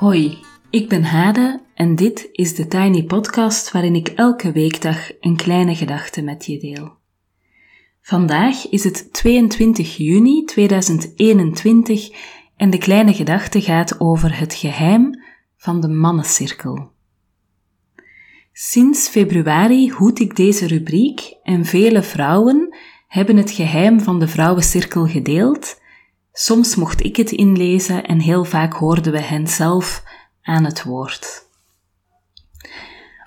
Hoi, ik ben Hade en dit is de Tiny Podcast waarin ik elke weekdag een kleine gedachte met je deel. Vandaag is het 22 juni 2021 en de kleine gedachte gaat over het geheim van de mannencirkel. Sinds februari hoed ik deze rubriek en vele vrouwen hebben het geheim van de vrouwencirkel gedeeld Soms mocht ik het inlezen en heel vaak hoorden we hen zelf aan het woord.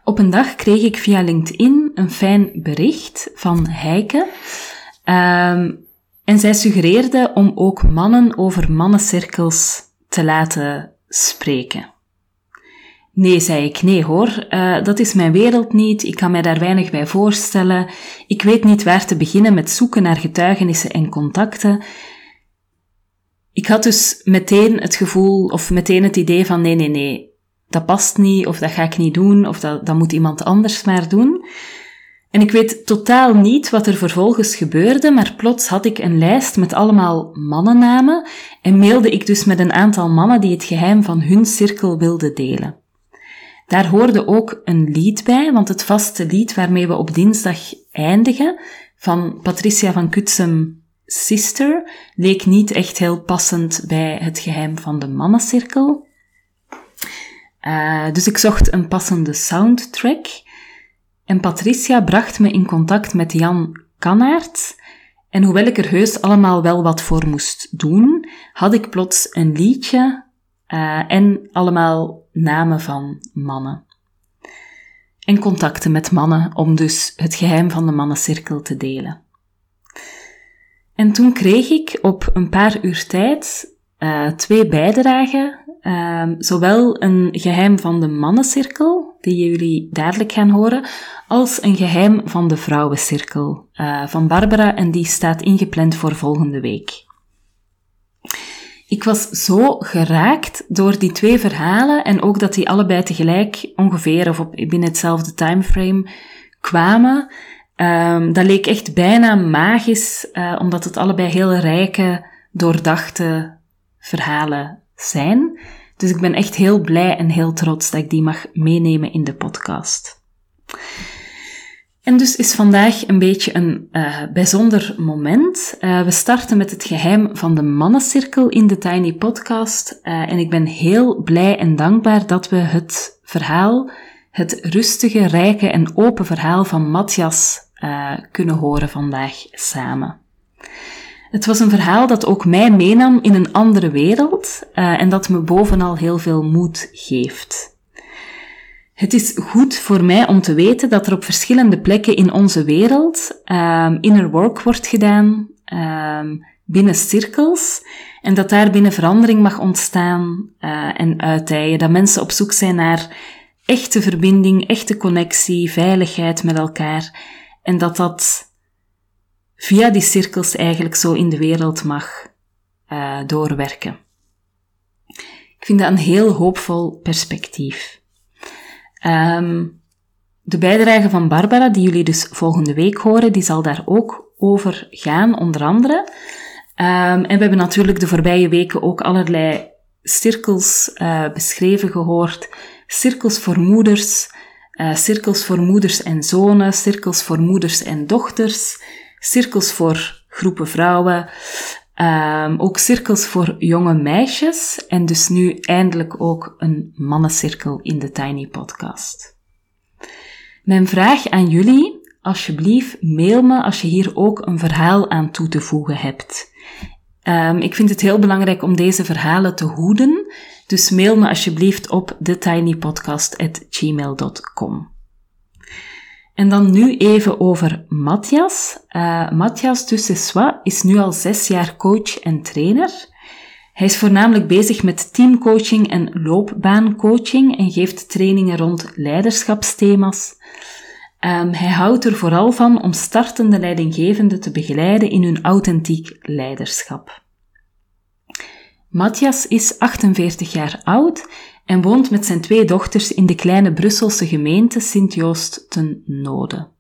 Op een dag kreeg ik via LinkedIn een fijn bericht van Heike. Um, en zij suggereerde om ook mannen over mannencirkels te laten spreken. Nee, zei ik, nee hoor, uh, dat is mijn wereld niet, ik kan mij daar weinig bij voorstellen, ik weet niet waar te beginnen met zoeken naar getuigenissen en contacten, ik had dus meteen het gevoel, of meteen het idee van nee, nee, nee, dat past niet, of dat ga ik niet doen, of dat, dat moet iemand anders maar doen. En ik weet totaal niet wat er vervolgens gebeurde, maar plots had ik een lijst met allemaal mannennamen en mailde ik dus met een aantal mannen die het geheim van hun cirkel wilden delen. Daar hoorde ook een lied bij, want het vaste lied waarmee we op dinsdag eindigen, van Patricia van Kutsem Sister leek niet echt heel passend bij het geheim van de mannencirkel. Uh, dus ik zocht een passende soundtrack. En Patricia bracht me in contact met Jan Kanaert. En hoewel ik er heus allemaal wel wat voor moest doen, had ik plots een liedje uh, en allemaal namen van mannen. En contacten met mannen om dus het geheim van de mannencirkel te delen. En toen kreeg ik op een paar uur tijd uh, twee bijdragen. Uh, zowel een geheim van de mannencirkel, die jullie dadelijk gaan horen, als een geheim van de vrouwencirkel uh, van Barbara en die staat ingepland voor volgende week. Ik was zo geraakt door die twee verhalen en ook dat die allebei tegelijk ongeveer of op, binnen hetzelfde timeframe kwamen. Um, dat leek echt bijna magisch, uh, omdat het allebei heel rijke, doordachte verhalen zijn. Dus ik ben echt heel blij en heel trots dat ik die mag meenemen in de podcast. En dus is vandaag een beetje een uh, bijzonder moment. Uh, we starten met het geheim van de mannencirkel in de Tiny Podcast. En ik ben heel blij en dankbaar dat we het verhaal, het rustige, rijke en open verhaal van Matthias uh, kunnen horen vandaag samen. Het was een verhaal dat ook mij meenam in een andere wereld uh, en dat me bovenal heel veel moed geeft. Het is goed voor mij om te weten dat er op verschillende plekken in onze wereld um, inner work wordt gedaan, um, binnen cirkels, en dat daar binnen verandering mag ontstaan uh, en uitdijen. Dat mensen op zoek zijn naar echte verbinding, echte connectie, veiligheid met elkaar en dat dat via die cirkels eigenlijk zo in de wereld mag uh, doorwerken. Ik vind dat een heel hoopvol perspectief. Um, de bijdrage van Barbara, die jullie dus volgende week horen, die zal daar ook over gaan, onder andere. Um, en we hebben natuurlijk de voorbije weken ook allerlei cirkels uh, beschreven gehoord. Cirkels voor moeders, uh, cirkels voor moeders en zonen, cirkels voor moeders en dochters, cirkels voor groepen vrouwen, um, ook cirkels voor jonge meisjes en dus nu eindelijk ook een mannencirkel in de Tiny Podcast. Mijn vraag aan jullie, alsjeblieft mail me als je hier ook een verhaal aan toe te voegen hebt. Um, ik vind het heel belangrijk om deze verhalen te hoeden, dus mail me alsjeblieft op thetinypodcast.gmail.com. En dan nu even over Matthias. Uh, Matthias Dussessois is nu al zes jaar coach en trainer. Hij is voornamelijk bezig met teamcoaching en loopbaancoaching en geeft trainingen rond leiderschapsthema's. Um, hij houdt er vooral van om startende leidinggevenden te begeleiden in hun authentiek leiderschap. Matthias is 48 jaar oud en woont met zijn twee dochters in de kleine Brusselse gemeente Sint-Joost ten Noden.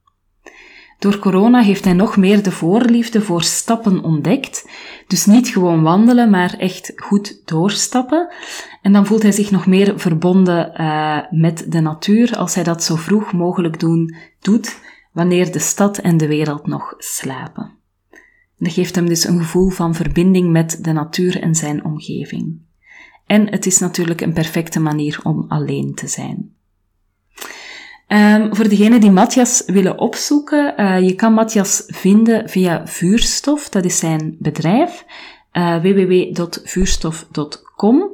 Door corona heeft hij nog meer de voorliefde voor stappen ontdekt. Dus niet gewoon wandelen, maar echt goed doorstappen. En dan voelt hij zich nog meer verbonden uh, met de natuur als hij dat zo vroeg mogelijk doen, doet, wanneer de stad en de wereld nog slapen. Dat geeft hem dus een gevoel van verbinding met de natuur en zijn omgeving. En het is natuurlijk een perfecte manier om alleen te zijn. Um, voor degenen die Matthias willen opzoeken, uh, je kan Matthias vinden via Vuurstof, dat is zijn bedrijf, uh, www.vuurstof.com. Um,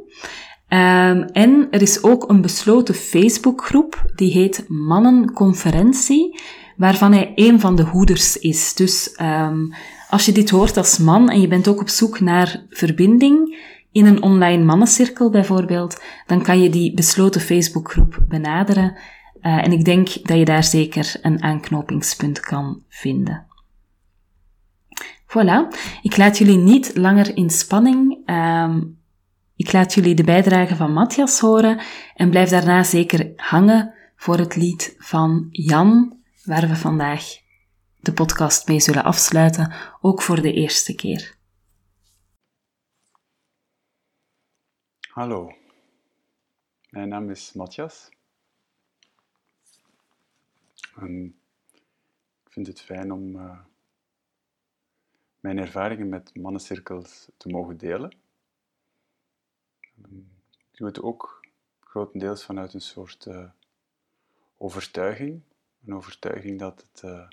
en er is ook een besloten Facebookgroep, die heet Mannenconferentie, waarvan hij een van de hoeders is. Dus um, als je dit hoort als man en je bent ook op zoek naar verbinding, in een online mannencirkel bijvoorbeeld, dan kan je die besloten Facebookgroep benaderen. Uh, en ik denk dat je daar zeker een aanknopingspunt kan vinden. Voilà, ik laat jullie niet langer in spanning. Um, ik laat jullie de bijdrage van Matthias horen en blijf daarna zeker hangen voor het lied van Jan, waar we vandaag de podcast mee zullen afsluiten, ook voor de eerste keer. Hallo, mijn naam is Matthias. En ik vind het fijn om uh, mijn ervaringen met mannencirkels te mogen delen. Ik doe het ook grotendeels vanuit een soort uh, overtuiging. Een overtuiging dat het uh,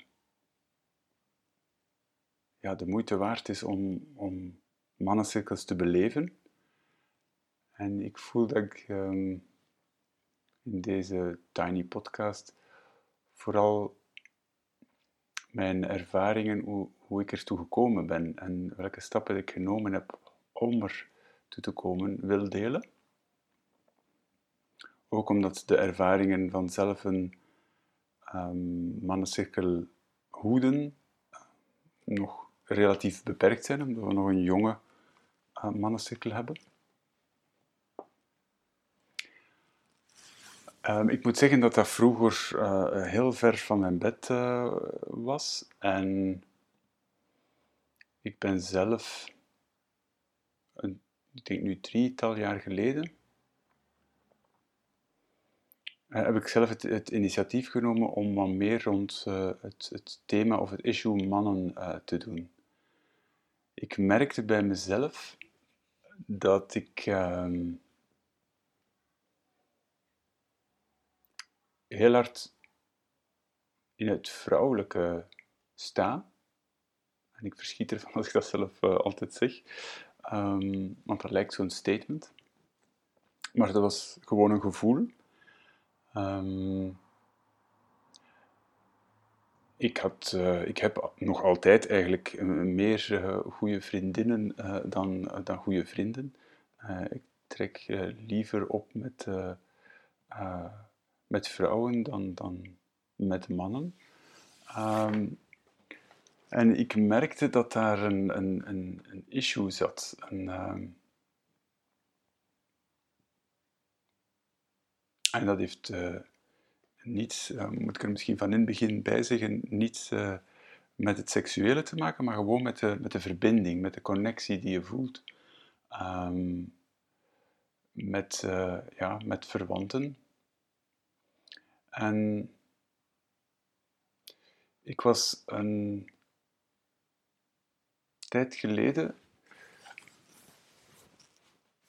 ja, de moeite waard is om, om mannencirkels te beleven. En ik voel dat ik um, in deze tiny podcast vooral mijn ervaringen, hoe, hoe ik ertoe gekomen ben en welke stappen ik genomen heb om er toe te komen, wil delen. Ook omdat de ervaringen van zelf een um, mannencirkel hoeden uh, nog relatief beperkt zijn, omdat we nog een jonge uh, mannencirkel hebben. Um, ik moet zeggen dat dat vroeger uh, heel ver van mijn bed uh, was. En ik ben zelf, ik denk nu drietal jaar geleden, uh, heb ik zelf het, het, initiatief genomen om wat meer rond het, het, thema of het issue mannen te doen. Ik merkte bij mezelf dat ik. Ehm, heel hard in het vrouwelijke sta. En ik verschiet ervan als ik dat zelf uh, altijd zeg, um, want dat lijkt zo'n statement. Maar dat was gewoon een gevoel. Um, ik, had, uh, ik heb nog altijd eigenlijk meer uh, goede vriendinnen dan, dan goede vrienden. ik trek liever op met met vrouwen dan, dan met mannen. Ehm, en ik merkte dat daar een, een, een, een issue zat. Een, ehm, en dat heeft uh, niets, uh, moet ik er misschien van in het begin bij zeggen, niets uh, met het seksuele te maken, maar gewoon met de, met de verbinding, met de connectie die je voelt. Um, met, ja, met verwanten, en ik was een tijd geleden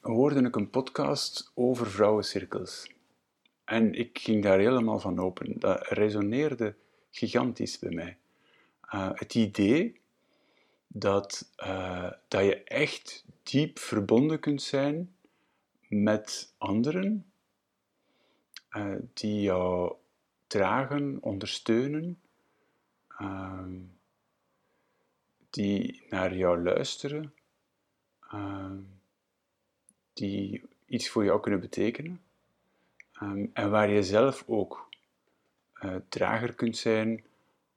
hoorde ik een podcast over vrouwencirkels. En ik ging daar helemaal van open. Dat resoneerde gigantisch bij mij. Uh, het idee dat, uh, dat je echt diep verbonden kunt zijn met anderen uh, die jou dragen, ondersteunen, uh, die naar jou luisteren, uh, die iets voor jou kunnen betekenen um, en waar je zelf ook uh, drager kunt zijn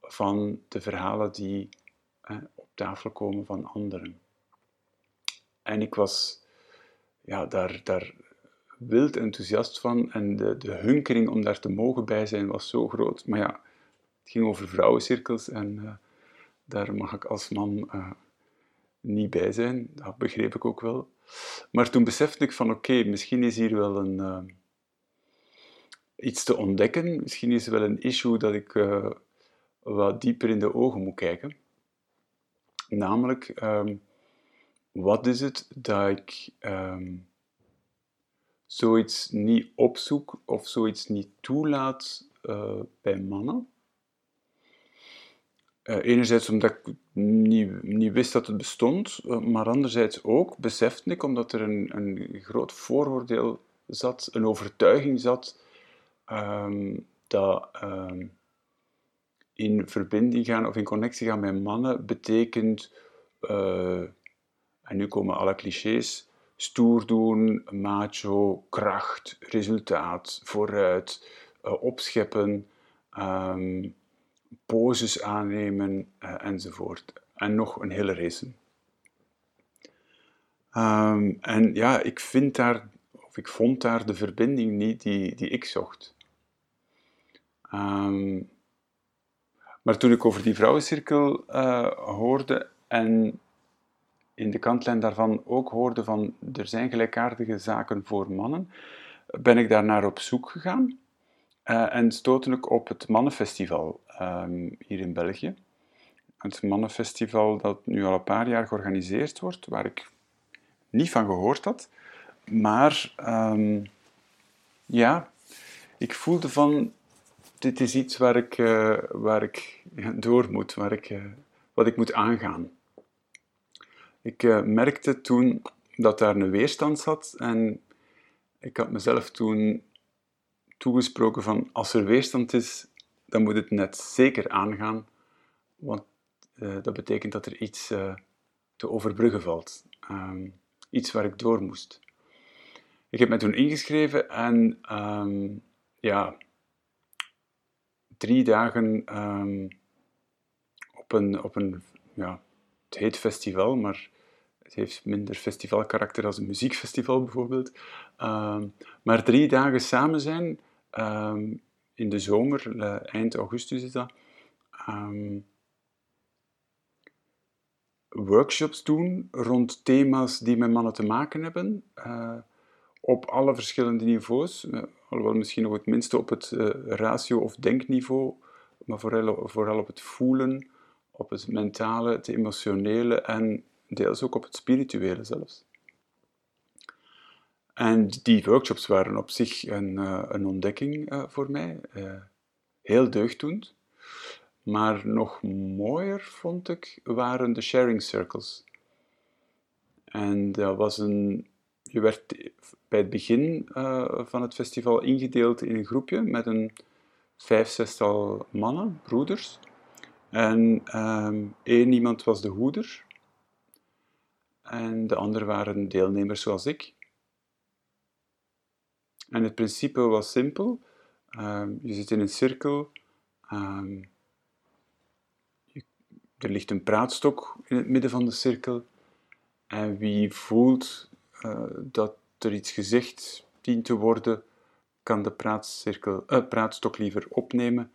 van de verhalen die op tafel komen van anderen. En ik was ja, daar, daar wild enthousiast van en de, de hunkering om daar te mogen bij zijn was zo groot. Maar ja, Het ging over vrouwencirkels en daar mag ik als man niet bij zijn. Dat begreep ik ook wel. Maar toen besefte ik van oké, misschien is hier wel een, iets te ontdekken. Misschien is er wel een issue dat ik wat dieper in de ogen moet kijken. Namelijk, ehm, wat is het dat ik ehm, zoiets niet opzoek of zoiets niet toelaat uh, bij mannen? Uh, enerzijds omdat ik niet, niet, wist dat het bestond, uh, maar anderzijds ook besefte ik, omdat er een, een groot vooroordeel zat, een overtuiging zat, um, dat in verbinding gaan of in connectie gaan met mannen betekent, en nu komen alle clichés, stoer doen, macho, kracht, resultaat, vooruit, uh, opscheppen, um, poses aannemen uh, enzovoort. En nog een hele race. Um, en ja, ik vind daar, of ik vond daar de verbinding niet die, die ik zocht. Um, maar toen ik over die vrouwencirkel uh, hoorde en in de kantlijn daarvan ook hoorde van er zijn gelijkaardige zaken voor mannen, ben ik daar naar op zoek gegaan uh, en stootte ik op het Mannenfestival um, hier in België. Het Mannenfestival dat nu al een paar jaar georganiseerd wordt, waar ik niet van gehoord had. Maar um, ja, ik voelde van dit is iets waar ik, uh, waar ik door moet, waar ik, uh, wat ik moet aangaan. Ik uh, merkte toen dat daar een weerstand zat en ik had mezelf toen toegesproken van als er weerstand is, dan moet het net zeker aangaan, want dat betekent dat er iets te overbruggen valt. Um, iets waar ik door moest. Ik heb me toen ingeschreven en um, ja, drie dagen um, op een, op een ja, het heet festival, maar het heeft minder festivalkarakter als een muziekfestival bijvoorbeeld. Um, maar drie dagen samen zijn, um, in de zomer, eind augustus is dat, workshops doen rond thema's die met mannen te maken hebben. Uh, op alle verschillende niveaus, eh, alhoewel misschien nog het minste op het ratio- of denkniveau, maar vooral, vooral op het voelen, op het mentale, het emotionele en deels ook op het spirituele zelfs. En die workshops waren op zich een, uh, een ontdekking uh, voor mij, heel deugddoend. Maar nog mooier vond ik waren de sharing circles. En dat was een je werd bij het begin van het festival ingedeeld in een groepje met een vijf, zestal mannen, broeders. En um, één iemand was de hoeder. En de anderen waren deelnemers zoals ik. En het principe was simpel. Um, je zit in een cirkel. Je, er ligt een praatstok in het midden van de cirkel. En wie voelt uh, dat er iets gezegd dient te worden, kan de praatcirkel, uh, praatstok liever opnemen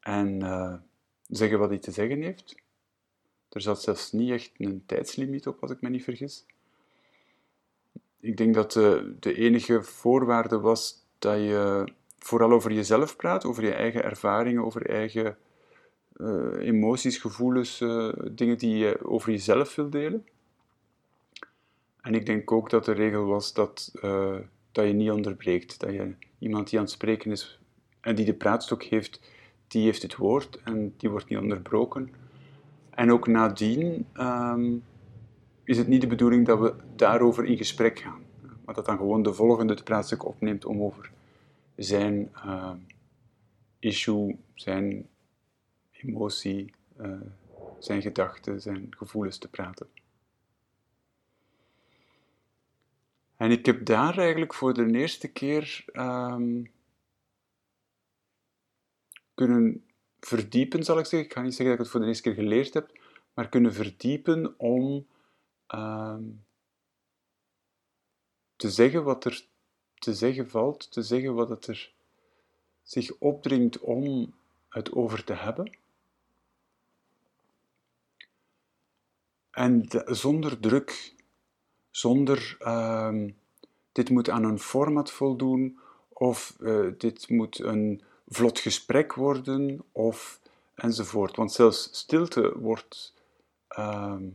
en uh, zeggen wat hij te zeggen heeft. Er zat zelfs niet echt een tijdslimiet op, als ik me niet vergis. Ik denk dat de, de enige voorwaarde was dat je vooral over jezelf praat, over je eigen ervaringen, over eigen uh, emoties, gevoelens, uh, dingen die je over jezelf wil delen. En ik denk ook dat de regel was dat, dat je niet onderbreekt. Dat je iemand die aan het spreken is en die de praatstok heeft, die heeft het woord en die wordt niet onderbroken. En ook nadien um, is het niet de bedoeling dat we daarover in gesprek gaan. Maar dat dan gewoon de volgende de praatstuk opneemt om over zijn uh, issue, zijn emotie, uh, zijn gedachten, zijn gevoelens te praten. En ik heb daar eigenlijk voor de eerste keer um, kunnen verdiepen, zal ik zeggen. Ik ga niet zeggen dat ik het voor de eerste keer geleerd heb, maar kunnen verdiepen om um, te zeggen wat er te zeggen valt, te zeggen wat het er zich opdringt om het over te hebben. En zonder druk, zonder ehm, dit moet aan een format voldoen, of uh, dit moet een vlot gesprek worden, of enzovoort. Want zelfs stilte wordt, ehm,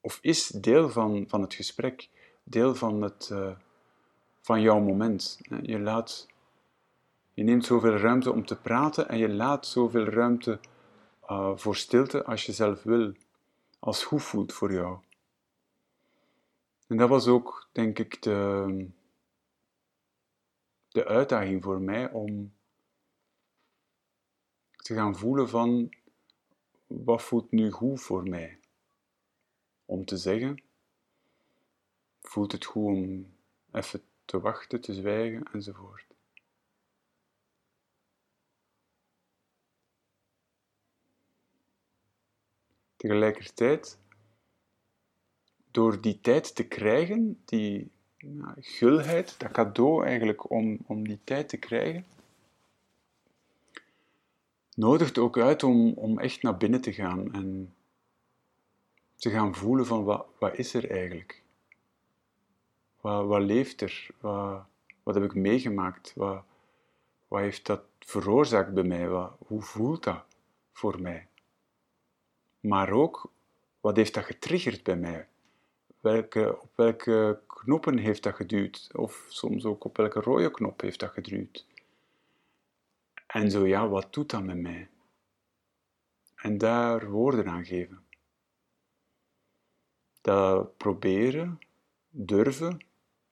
of is deel van, van het gesprek, deel van, het, uh, van jouw moment. Je, laat, je neemt zoveel ruimte om te praten en je laat zoveel ruimte uh, voor stilte als je zelf wil, als goed voelt voor jou. En dat was ook, denk ik, de, de uitdaging voor mij om te gaan voelen van wat voelt nu goed voor mij? Om te zeggen, voelt het goed om even te wachten, te zwijgen enzovoort. Tegelijkertijd, door die tijd te krijgen, die nou, gulheid, dat cadeau eigenlijk om, om die tijd te krijgen, nodigt ook uit om, om echt naar binnen te gaan en te gaan voelen van wat, wat is er eigenlijk? Wat, wat leeft er? Wat, wat heb ik meegemaakt? Wat, wat heeft dat veroorzaakt bij mij? Wat, hoe voelt dat voor mij? Maar ook, wat heeft dat getriggerd bij mij? Welke, op welke knoppen heeft dat geduwd? Of soms ook op welke rode knop heeft dat geduwd? En zo ja, wat doet dat met mij? En daar woorden aan geven. Dat proberen, durven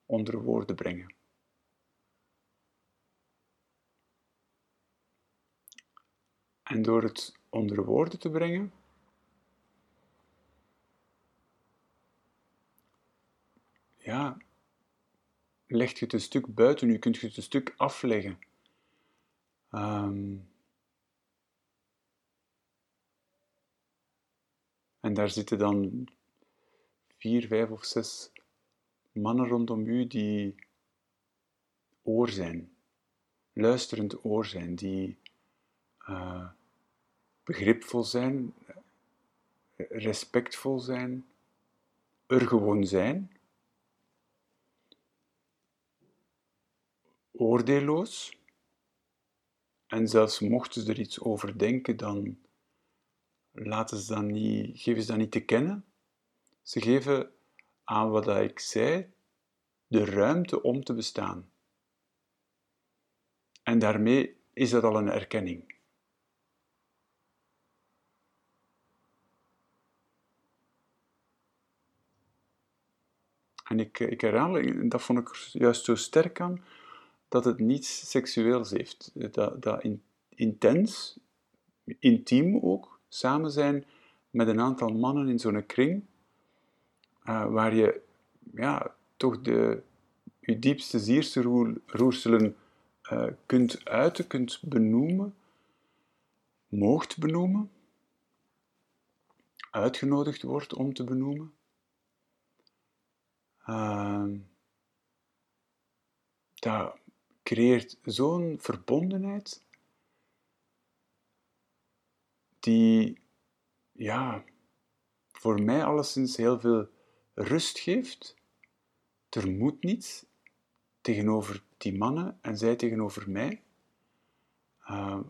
onder woorden brengen. En door het onder woorden te brengen, ja, leg je het een stuk buiten u, kunt je het een stuk afleggen. Um, en daar zitten dan vier, vijf of zes mannen rondom u die oor zijn, luisterend oor zijn, die uh, begripvol zijn, respectvol zijn, er gewoon zijn, oordeelloos en zelfs mochten ze er iets over denken, dan laten ze dat niet, geven ze dat niet te kennen. Ze geven aan wat ik zei de ruimte om te bestaan. En daarmee is dat al een erkenning. En ik, ik herhaal, dat vond ik juist zo sterk aan, dat het niets seksueels heeft. Dat, dat intens, intiem ook, samen zijn met een aantal mannen in zo'n kring, uh, waar je ja, toch de, je diepste zierste uh, kunt uiten, kunt benoemen, moogt benoemen, uitgenodigd wordt om te benoemen. Uh, dat creëert zo'n verbondenheid die, ja, voor mij alleszins heel veel rust geeft. Er moet niets tegenover die mannen en zij tegenover mij. Uh,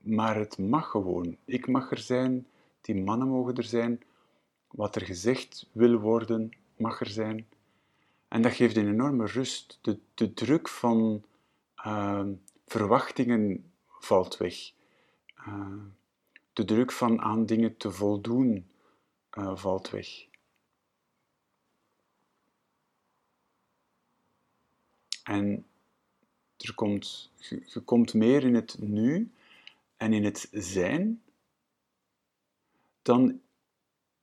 maar het mag gewoon. Ik mag er zijn, die mannen mogen er zijn. Wat er gezegd wil worden, mag er zijn. En dat geeft een enorme rust. De, de druk van Ehm, verwachtingen valt weg. Uh, de druk van aan dingen te voldoen uh, valt weg. En er komt, je, je komt meer in het nu en in het zijn dan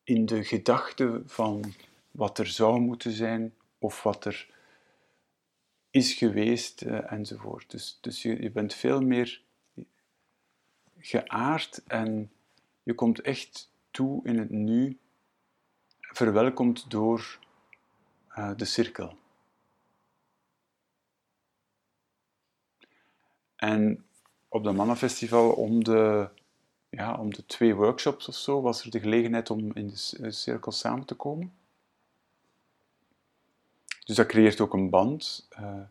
in de gedachte van wat er zou moeten zijn of wat er is geweest uh, enzovoort. Dus, dus je, je bent veel meer geaard en je komt echt toe in het nu, verwelkomd door uh, de cirkel. En op de Mannenfestival om de, ja, om de twee workshops of zo was er de gelegenheid om in de cirkel samen te komen. Dus dat creëert ook een band. Uh,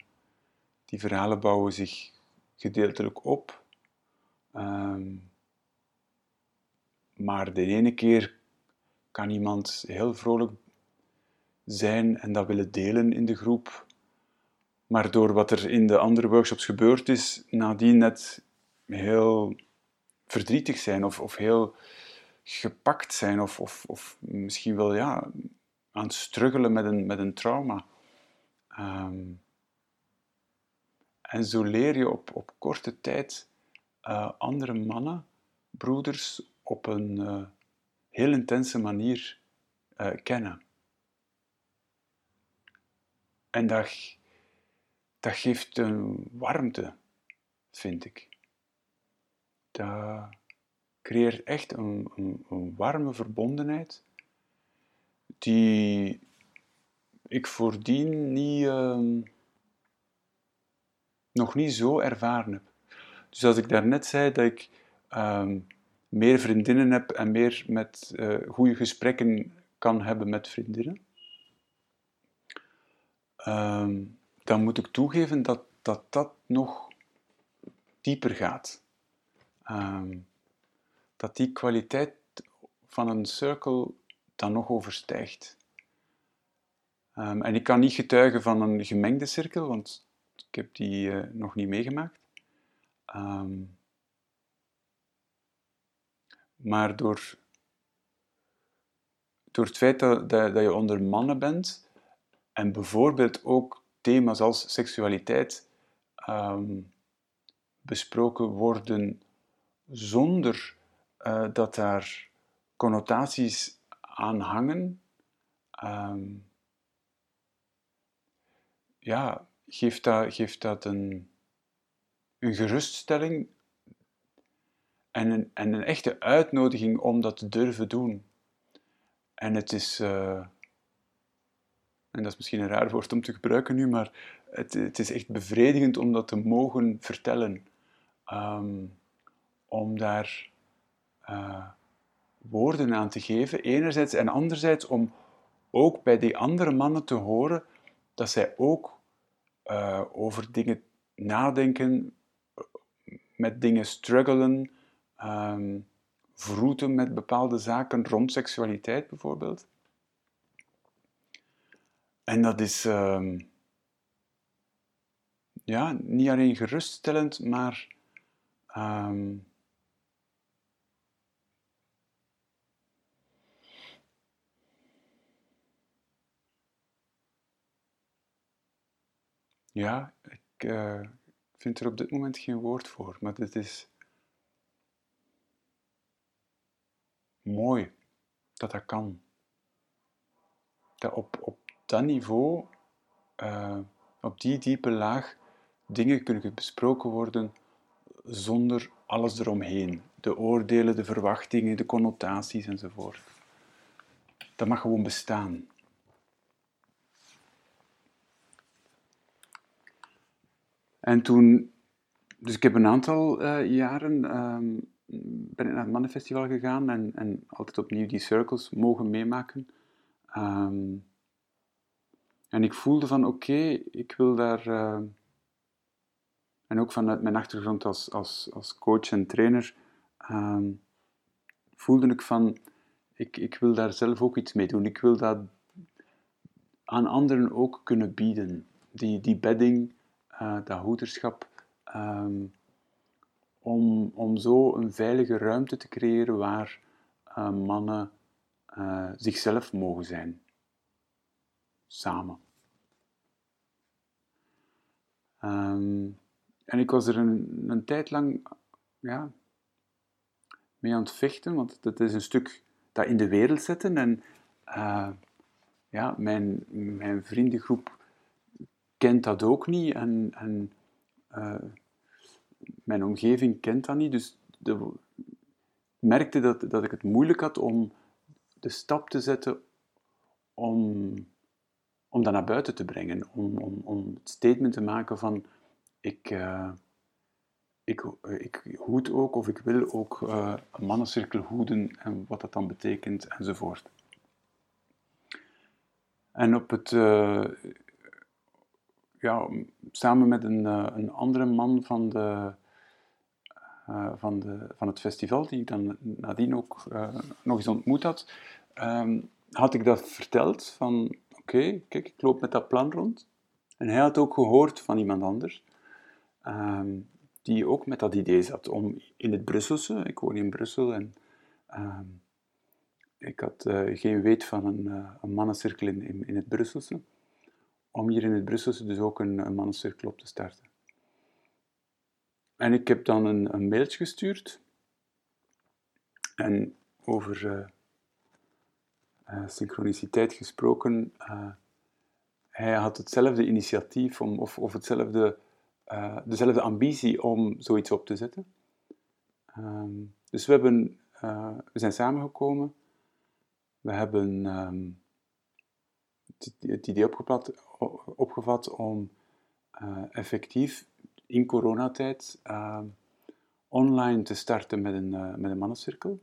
die verhalen bouwen zich gedeeltelijk op. Um, maar de ene keer kan iemand heel vrolijk zijn en dat willen delen in de groep. Maar door wat er in de andere workshops gebeurd is, nadien net heel verdrietig zijn of, of heel gepakt zijn of, of, of misschien wel ja, aan het struggelen met een, met een trauma. Ehm, en zo leer je op, op korte tijd uh, andere mannen, broeders, op een uh, heel intense manier uh, kennen. En dat, dat geeft een warmte, vind ik. Dat creëert echt een, een, een warme verbondenheid die ik voordien niet, uh, nog niet zo ervaren heb. Dus als ik daarnet zei dat ik um, meer vriendinnen heb en meer met uh, goede gesprekken kan hebben met vriendinnen, um, dan moet ik toegeven dat dat, dat nog dieper gaat. Dat die kwaliteit van een cirkel dan nog overstijgt. Um, en ik kan niet getuigen van een gemengde cirkel, want ik heb die uh, nog niet meegemaakt. Um, maar door, door het feit dat, dat, je onder mannen bent en bijvoorbeeld ook thema's als seksualiteit um, besproken worden zonder uh, dat daar connotaties aan hangen, ja, geeft dat, geeft dat een, een geruststelling en een, en een echte uitnodiging om dat te durven doen. En het is, uh, en dat is misschien een raar woord om te gebruiken nu, maar het, het is echt bevredigend om dat te mogen vertellen. Um, om daar uh, woorden aan te geven, enerzijds, en anderzijds om ook bij die andere mannen te horen dat zij ook uh, over dingen nadenken, met dingen struggelen, um, vroeten met bepaalde zaken rond seksualiteit bijvoorbeeld. En dat is um, ja, niet alleen geruststellend, maar um, Ja, ik uh, vind er op dit moment geen woord voor, maar dit is mooi dat dat kan. Dat op, op dat niveau, uh, op die diepe laag, dingen kunnen besproken worden zonder alles eromheen. De oordelen, de verwachtingen, de connotaties enzovoort. Dat mag gewoon bestaan. En toen, dus ik heb een aantal uh, jaren um, ben ik naar het Mannenfestival gegaan en, en altijd opnieuw die circles mogen meemaken. Um, en ik voelde van oké, ik wil daar, uh, en ook vanuit mijn achtergrond als, als, als coach en trainer, um, voelde ik van ik, ik wil daar zelf ook iets mee doen. Ik wil dat aan anderen ook kunnen bieden. Die, die bedding, uh, dat hoederschap, um, om, om zo een veilige ruimte te creëren waar uh, mannen uh, zichzelf mogen zijn. Samen. Um, en ik was er een, een tijd lang ja, mee aan het vechten, want dat is een stuk dat in de wereld zetten. En ja, mijn, mijn vriendengroep kent dat ook niet. En, en uh, mijn omgeving kent dat niet. Dus de, merkte dat, dat ik het moeilijk had om de stap te zetten om, om dat naar buiten te brengen. Om, om, om het statement te maken van ik, uh, ik, ik hoed ook, of ik wil ook uh, een mannencirkel hoeden en wat dat dan betekent enzovoort. En op het, ja, samen met een, uh, een andere man van, de, van, de, van het festival, die ik dan nadien ook nog eens ontmoet had, um, had ik dat verteld van, oké, kijk, ik loop met dat plan rond. En hij had ook gehoord van iemand anders. Um, die ook met dat idee zat om in het Brusselse, ik woon in Brussel en uh, ik had geen weet van een, een mannencirkel in, in, het Brusselse, om hier in het Brusselse dus ook een, een mannencirkel op te starten. En ik heb dan een, een mailtje gestuurd en over uh, synchroniciteit gesproken, hij had hetzelfde initiatief om, of, of hetzelfde dezelfde ambitie om zoiets op te zetten. Um, dus we, hebben, we zijn samengekomen. We hebben um, het, idee opgevat, om uh, effectief in coronatijd online te starten met een, met een mannencirkel.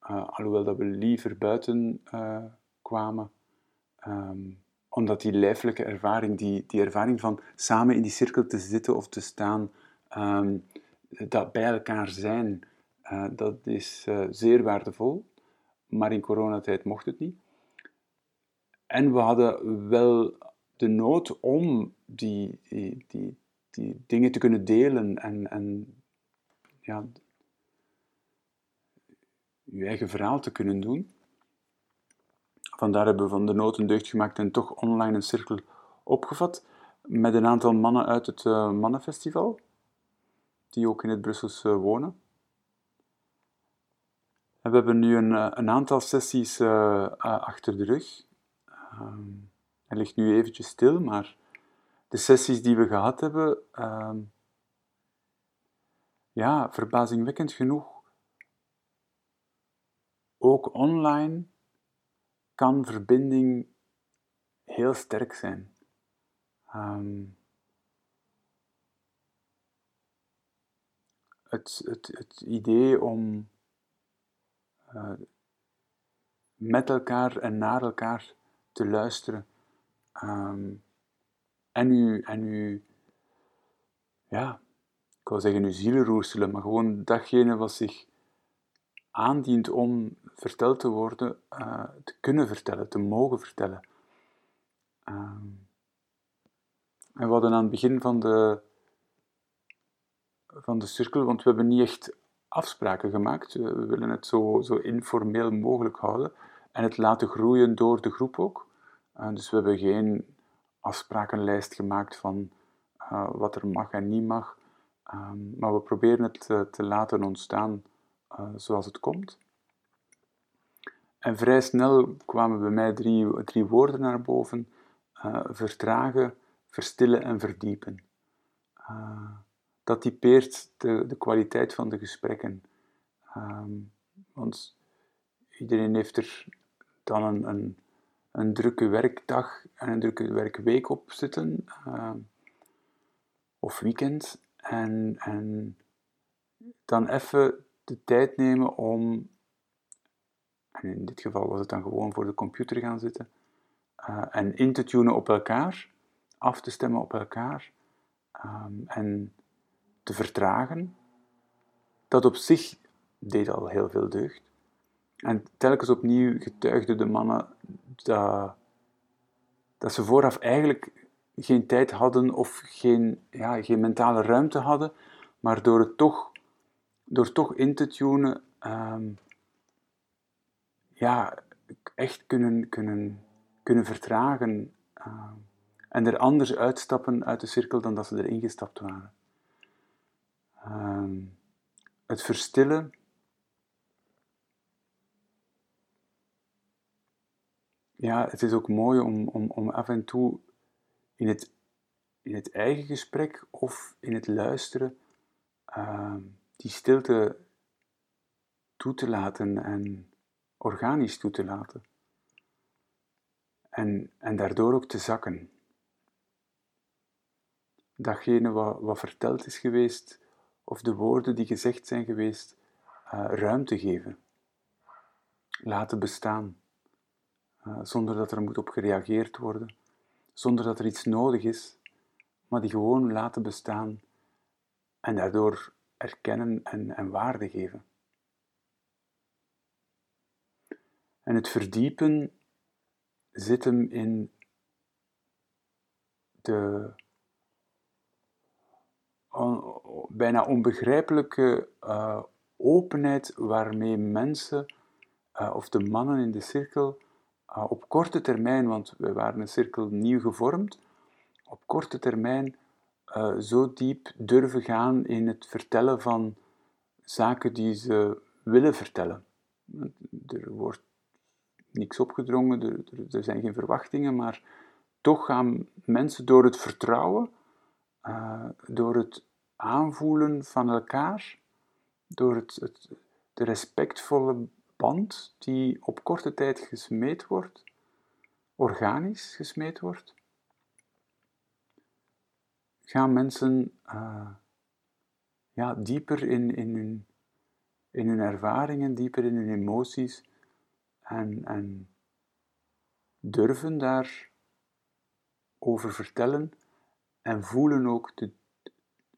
alhoewel dat we liever buiten kwamen. Um, omdat die lijfelijke ervaring, die, die ervaring van samen in die cirkel te zitten of te staan, um, dat bij elkaar zijn, dat is zeer waardevol. Maar in coronatijd mocht het niet. En we hadden wel de nood om die, die, die, die dingen te kunnen delen en, en ja, je eigen verhaal te kunnen doen. Vandaar hebben we van de nood een deugd gemaakt en toch online een cirkel opgevat met een aantal mannen uit het uh, Mannenfestival, die ook in het Brusselse wonen. En we hebben nu een, eh, een aantal sessies achter de rug. Um, hij ligt nu eventjes stil, maar de sessies die we gehad hebben, uh, ja, verbazingwekkend genoeg, ook online kan verbinding heel sterk zijn. Um, het, het, het idee om uh, met elkaar en naar elkaar te luisteren. Um, en u, en u, ja, ik wil zeggen uw zielen roerselen, maar gewoon datgene wat zich aandient om verteld te worden, uh, te kunnen vertellen, te mogen vertellen. Uh, en we hadden aan het begin van de, van de cirkel, want we hebben niet echt afspraken gemaakt, we willen het zo, zo informeel mogelijk houden en het laten groeien door de groep ook. Uh, dus we hebben geen afsprakenlijst gemaakt van uh, wat er mag en niet mag, um, maar we proberen het uh, te laten ontstaan zoals het komt. En vrij snel kwamen bij mij drie, drie woorden naar boven: vertragen, verstillen en verdiepen. Dat typeert de, de kwaliteit van de gesprekken. Um, want iedereen heeft er dan een, een, een, drukke werkdag en een drukke werkweek op zitten, uh, of weekend. En, en dan even de tijd nemen om, en in dit geval was het dan gewoon voor de computer gaan zitten, uh, en in te tunen op elkaar, af te stemmen op elkaar um, en te vertragen. Dat op zich deed al heel veel deugd. En telkens opnieuw getuigden de mannen dat, dat ze vooraf eigenlijk geen tijd hadden of geen, ja, geen mentale ruimte hadden, maar door het toch door toch in te tunen, um, ja, echt kunnen, kunnen, kunnen vertragen uh, en er anders uitstappen uit de cirkel dan dat ze erin gestapt waren. Um, het verstillen. Ja, het is ook mooi om, om, om af en toe in het, in het eigen gesprek of in het luisteren uh, die stilte toe te laten en organisch toe te laten. En, en daardoor ook te zakken. Datgene wat, wat verteld is geweest of de woorden die gezegd zijn geweest uh, ruimte geven. Laten bestaan. Uh, zonder dat er moet op gereageerd worden. Zonder dat er iets nodig is. Maar die gewoon laten bestaan. En daardoor erkennen en, en waarde geven. En het verdiepen zit hem in de bijna onbegrijpelijke uh, openheid waarmee mensen, uh, of de mannen in de cirkel, op korte termijn, want we waren een cirkel nieuw gevormd, op korte termijn zo diep durven gaan in het vertellen van zaken die ze willen vertellen. Er wordt niks opgedrongen, er, er zijn geen verwachtingen, maar toch gaan mensen door het vertrouwen, door het aanvoelen van elkaar, door het, het, de respectvolle band die op korte tijd gesmeed wordt, organisch gesmeed wordt, gaan mensen uh, ja, dieper in, in, hun, in hun ervaringen, dieper in hun emoties en, en durven daar over vertellen en voelen ook de,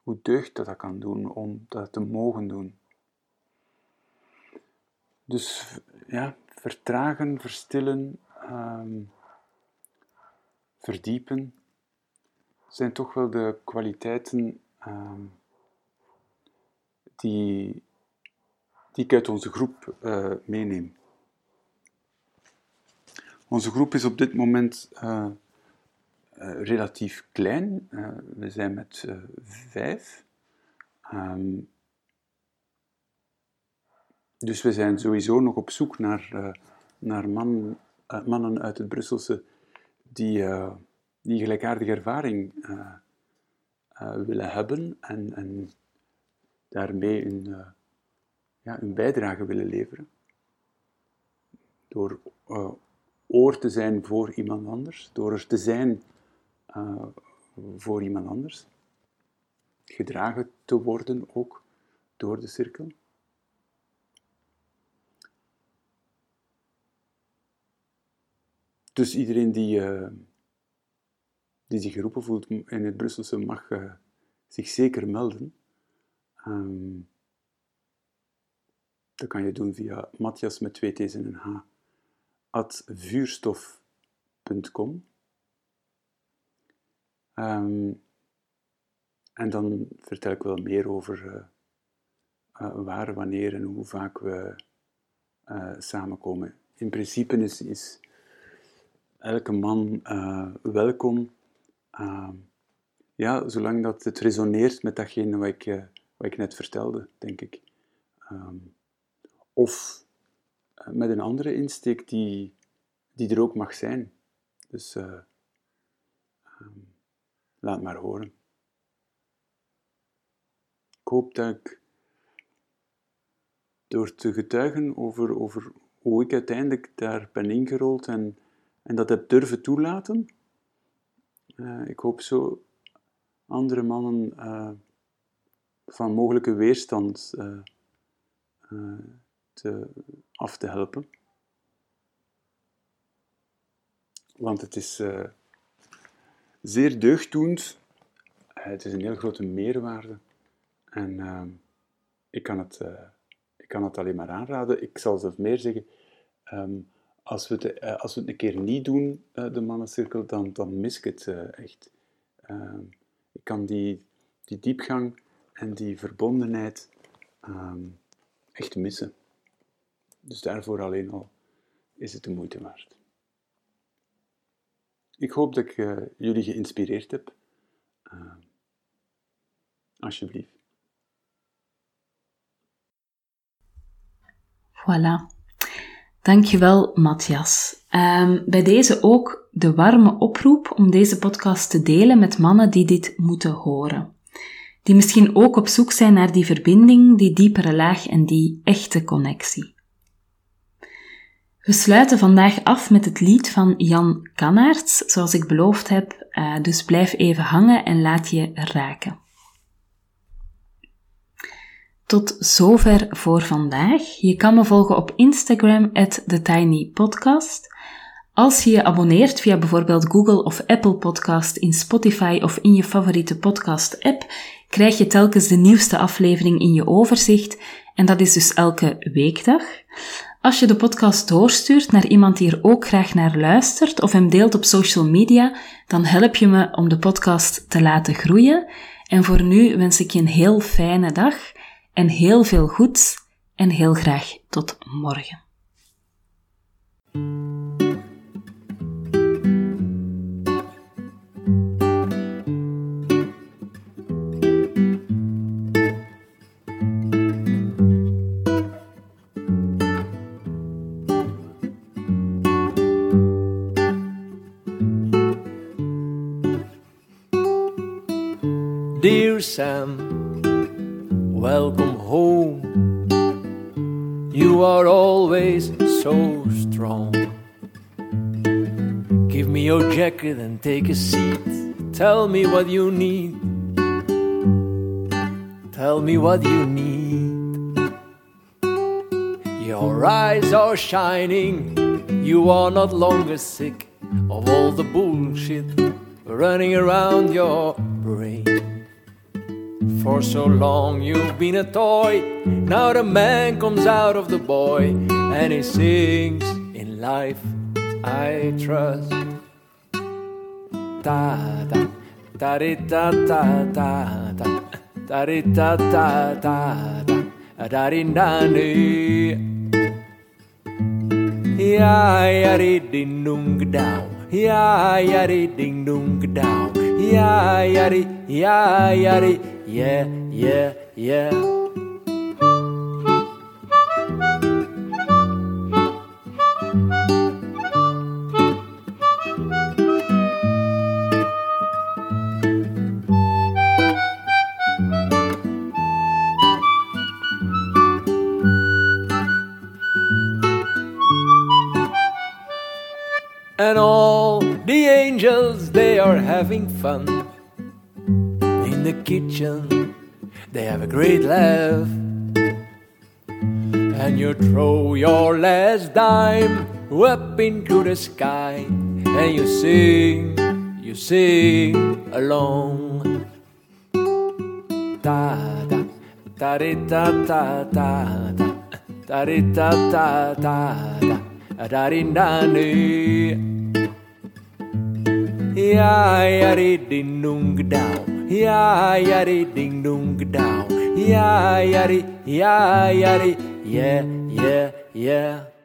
hoe deugd dat dat kan doen om dat te mogen doen. Dus ja, vertragen, verstillen, um, verdiepen zijn toch wel de kwaliteiten um, die, die ik uit onze groep uh, meeneem. Onze groep is op dit moment uh, uh, relatief klein. We zijn met vijf. Um, dus we zijn sowieso nog op zoek naar, naar man, mannen uit het Brusselse die, die gelijkaardige ervaring willen hebben en, en daarmee hun, ja, hun bijdrage willen leveren. Door oor te zijn voor iemand anders, door er te zijn voor iemand anders. Gedragen te worden ook door de cirkel. Dus iedereen die, uh, die zich geroepen voelt in het Brusselse mag uh, zich zeker melden. Um, dat kan je doen via Matthias met twee T's en een H at vuurstof.com. Um, en dan vertel ik wel meer over uh, waar, wanneer en hoe vaak we uh, samenkomen. In principe is, is elke man welkom. Ehm, ja, zolang dat het resoneert met datgene wat ik, wat ik net vertelde, denk ik. Um, of met een andere insteek die, die er ook mag zijn. Dus um, Laat maar horen. Ik hoop dat ik door te getuigen over, over hoe ik uiteindelijk daar ben ingerold en, en dat heb durven toelaten, uh, ik hoop zo andere mannen uh, van mogelijke weerstand uh, te, af te helpen. Want het is zeer deugddoend. Eh, het is een heel grote meerwaarde. En ehm, ik, kan het, ik kan het alleen maar aanraden. Ik zal zelfs meer zeggen. Um, als, we het, uh, als we het een keer niet doen, de mannencirkel, dan, dan mis ik het echt. Ehm, ik kan die, die diepgang en die verbondenheid echt missen. Dus daarvoor alleen al is het de moeite waard. Ik hoop dat ik jullie geïnspireerd heb. Uh, alsjeblieft. Voilà. Dankjewel, Matthias. Um, bij deze ook de warme oproep om deze podcast te delen met mannen die dit moeten horen. Die misschien ook op zoek zijn naar die verbinding, die diepere laag en die echte connectie. We sluiten vandaag af met het lied van Jan Kannaerts, zoals ik beloofd heb, uh, dus blijf even hangen en laat je raken. Tot zover voor vandaag. Je kan me volgen op Instagram, TheTinyPodcast. Als je je abonneert via bijvoorbeeld Google of Apple Podcast in Spotify of in je favoriete podcast-app, krijg je telkens de nieuwste aflevering in je overzicht en dat is dus elke weekdag. Als je de podcast doorstuurt naar iemand die er ook graag naar luistert of hem deelt op social media, dan help je me om de podcast te laten groeien. En voor nu wens ik je een heel fijne dag en heel veel goeds en heel graag tot morgen. Dear Sam, welcome home. You are always so strong. Give me your jacket and take a seat. Tell me what you need. Tell me what you need. Your eyes are shining. You are not longer sick of all the bullshit running around your brain. For so long you've been a toy. Now the man comes out of the boy and he sings, In life I trust. Ta da, ta ri ta ta ta ta, ta ri ta ta ta ta, da ri na ni. Ya, ya, ding dong, dow. Ya, ya, ding dong, dow yeah, yari. yeah, yari. yeah, yeah, yeah. Having fun in the kitchen. They have a great laugh. And you throw your last dime up into the sky. And you sing, you sing along. Da da da da da da da da da da da da da da da Ja, ja, ding dong dow. Ja, ja, ding dong dow. Ja, ja, ja, ja, yeah, yeah, yeah.